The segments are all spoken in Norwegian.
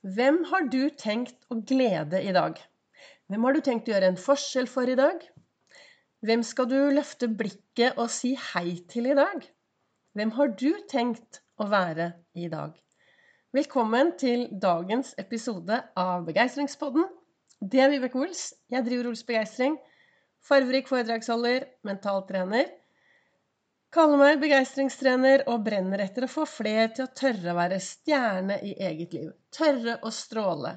Hvem har du tenkt å glede i dag? Hvem har du tenkt å gjøre en forskjell for i dag? Hvem skal du løfte blikket og si hei til i dag? Hvem har du tenkt å være i dag? Velkommen til dagens episode av Begeistringspodden. Det er Vibeke Ols. Jeg driver Ols Begeistring. Farverik foredragsholder, mentaltrener Kaller meg begeistringstrener og brenner etter å få flere til å tørre å være stjerne i eget liv. Tørre å stråle.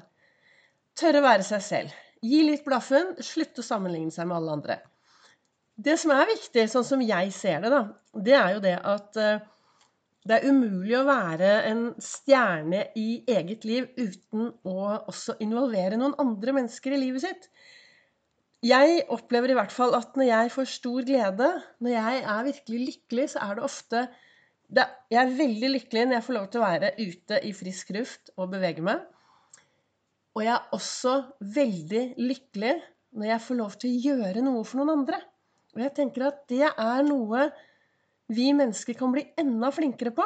Tørre å være seg selv. Gi litt blaffen, slutte å sammenligne seg med alle andre. Det som er viktig, sånn som jeg ser det, da, det er jo det at uh, det er umulig å være en stjerne i eget liv uten å også involvere noen andre mennesker i livet sitt. Jeg opplever i hvert fall at når jeg får stor glede, når jeg er virkelig lykkelig, så er det ofte det, Jeg er veldig lykkelig når jeg får lov til å være ute i frisk luft og bevege meg. Og jeg er også veldig lykkelig når jeg får lov til å gjøre noe for noen andre. Og jeg tenker at det er noe vi mennesker kan bli enda flinkere på.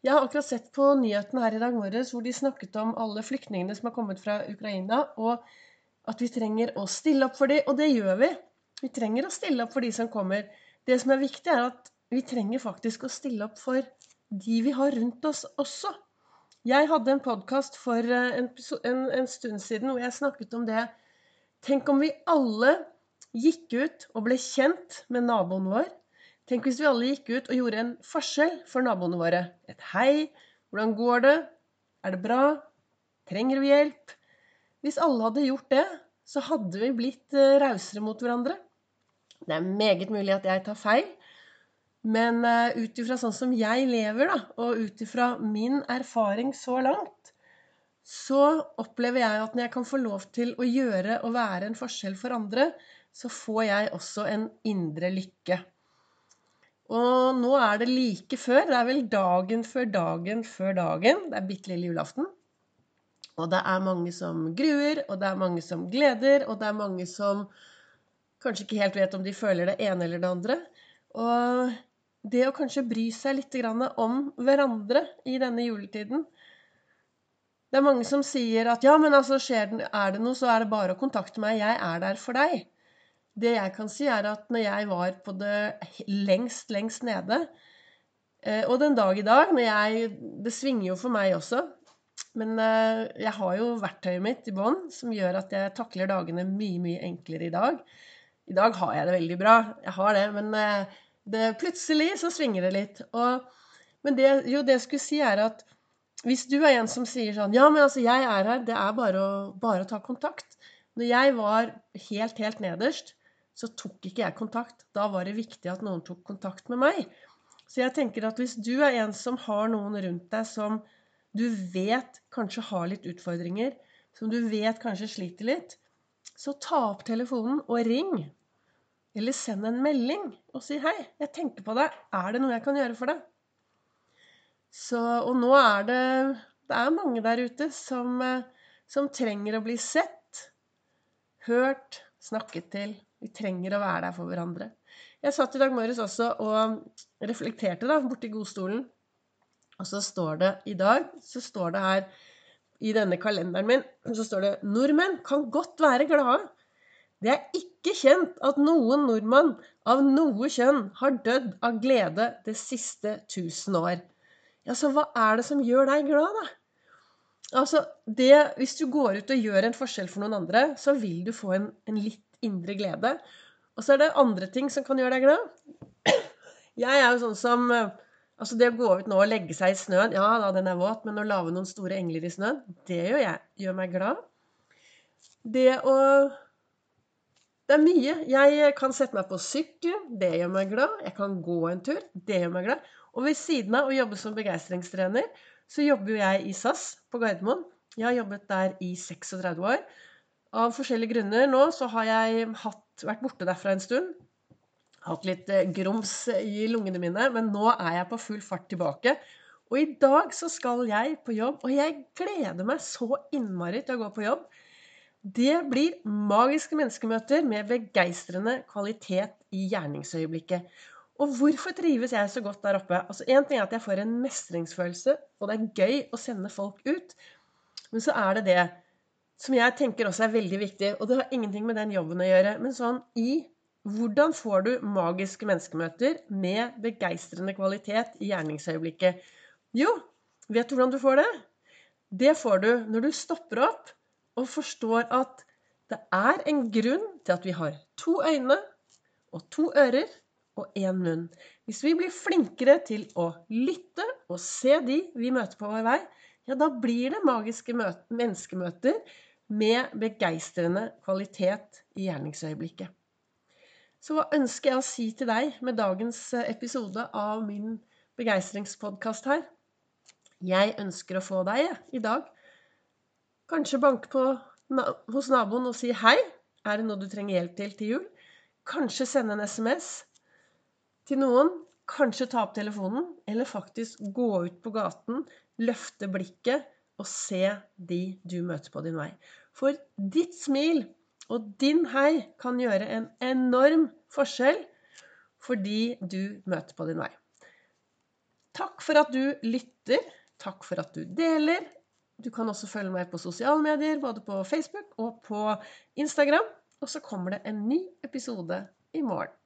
Jeg har akkurat sett på nyhetene her i dag morges hvor de snakket om alle flyktningene som har kommet fra Ukraina. og at vi trenger å stille opp for dem, og det gjør vi. Vi trenger å stille opp for de som kommer. Det som er viktig, er at vi trenger faktisk å stille opp for de vi har rundt oss også. Jeg hadde en podkast for eh, en, en, en, stund siden hvor jeg snakket om det. Tenk om vi alle gikk ut og ble kjent med naboen vår. Tenk hvis vi alle gikk ut og gjorde en forskjell for naboene våre. Et hei. Hvordan går det? Er det bra? Trenger vi hjelp? Hvis alle hadde gjort det, så hadde vi blitt eh, rausere mot hverandre. Det er meget mulig at jeg tar feil, men uh, ut ifra sånn som jeg lever, da, og ut ifra min erfaring så langt, så opplever jeg at når jeg kan få lov til å gjøre og være en forskjell for andre, så får jeg også en indre lykke. Og nå er det like før. Det er vel dagen før dagen før dagen. Det er bitte lille julaften. Og det er mange som gruer, og det er mange som gleder, og det er mange som kanskje ikke helt vet om de føler det ene eller det andre. Og det å kanskje bry seg litt om hverandre i denne juletiden Det er mange som sier at ja, men altså, den, er det noe, så er det bare å kontakte meg. Jeg er der for deg. Det jeg kan si, er at når jeg var på det lengst, lengst nede, eh, og den dag i dag når jeg, Det svinger jo for meg også. Men eh, jeg har jo verktøyet mitt i bånn som gjør at jeg takler dagene mye, mye enklere i dag. I dag har jeg det veldig bra. Jeg har det. Men eh, det, plutselig så svinger det litt. Og, men det, jo, det jeg skulle si, er at hvis du er en som sier sånn Ja, men altså, jeg er her. Det er bare å, bare å ta kontakt. Når jeg var helt, helt nederst, så tok ikke jeg kontakt. Da var det viktig at noen tok kontakt med meg. Så jeg tenker at hvis du er en som har noen rundt deg som du vet kanskje har litt utfordringer, som du vet kanskje sliter litt, så ta opp telefonen og ring. Eller send en melding og si 'Hei, jeg tenker på deg. Er det noe jeg kan gjøre for deg?' Så, og nå er det Det er mange der ute som, eh, som trenger å bli sett, hørt, snakket til. Vi trenger å være der for hverandre. Jeg satt i dag morges også og reflekterte da, borti godstolen og så står det i dag så står det her i denne kalenderen min så står det 'Nordmenn kan godt være glade'. Det er ikke kjent at noen nordmann av noe kjønn har dødd av glede det siste tusen år. Ja, så hva er det som gjør deg glad, da? Altså, det, Hvis du går ut og gjør en forskjell for noen andre, så vil du få en, en litt indre glede. Og så er det andre ting som kan gjøre deg glad. Jeg er jo sånn som Altså det å gå ut nå og legge seg i snøen Ja da, den er våt, men å lage noen store engler i snøen, det gjør jeg. Gjør meg glad. Det å Det er mye. Jeg kan sette meg på sykkel. Det gjør meg glad. Jeg kan gå en tur. Det gjør meg glad. Og ved siden av å jobbe som begeistringstrener, så jobber jo jeg i SAS på Gardermoen. Jeg har jobbet der i 36 år. Av forskjellige grunner nå så har jeg hatt, vært borte derfra en stund hatt litt eh, grums i lungene mine, men nå er jeg på full fart tilbake. Og i dag så skal jeg på jobb, og jeg gleder meg så innmari til å gå på jobb. Det blir magiske menneskemøter med begeistrende kvalitet i gjerningsøyeblikket. Og hvorfor trives jeg så godt der oppe? Altså ting er at jeg får en mestringsfølelse, og det er gøy å sende folk ut. Men så er det det som jeg tenker også er veldig viktig, og det har ingenting med den jobben å gjøre, men sånn i hvordan får du magiske menneskemøter med begeistrende kvalitet i gjerningsøyeblikket? Jo, vet du hvordan du får det? Det får du når du stopper opp og forstår at det er en grunn til at vi har to øyne og to ører og én munn. Hvis vi blir flinkere til å lytte og se de vi møter på vår vei, ja, da blir det magiske menneskemøter med begeistrende kvalitet i gjerningsøyeblikket. Så hva ønsker jeg å si til deg med dagens eh, episode av min begeistringspodkast her? Jeg ønsker å få deg i dag. Kanskje banke på hos naboen og si hei. Er det noe du trenger hjelp til til jul? Kanskje sende en SMS til noen. Kanskje ta opp telefonen, eller faktisk gå ut på gaten, løfte blikket og se de du møter på din vei. For ditt smil og din hei kan gjøre en enorm forskjell fordi du møter på din vei. Takk for at du lytter. Takk for at du deler. Du kan også følge meg på sosiale medier, både på Facebook og på Instagram. Og så kommer det en ny episode i morgen.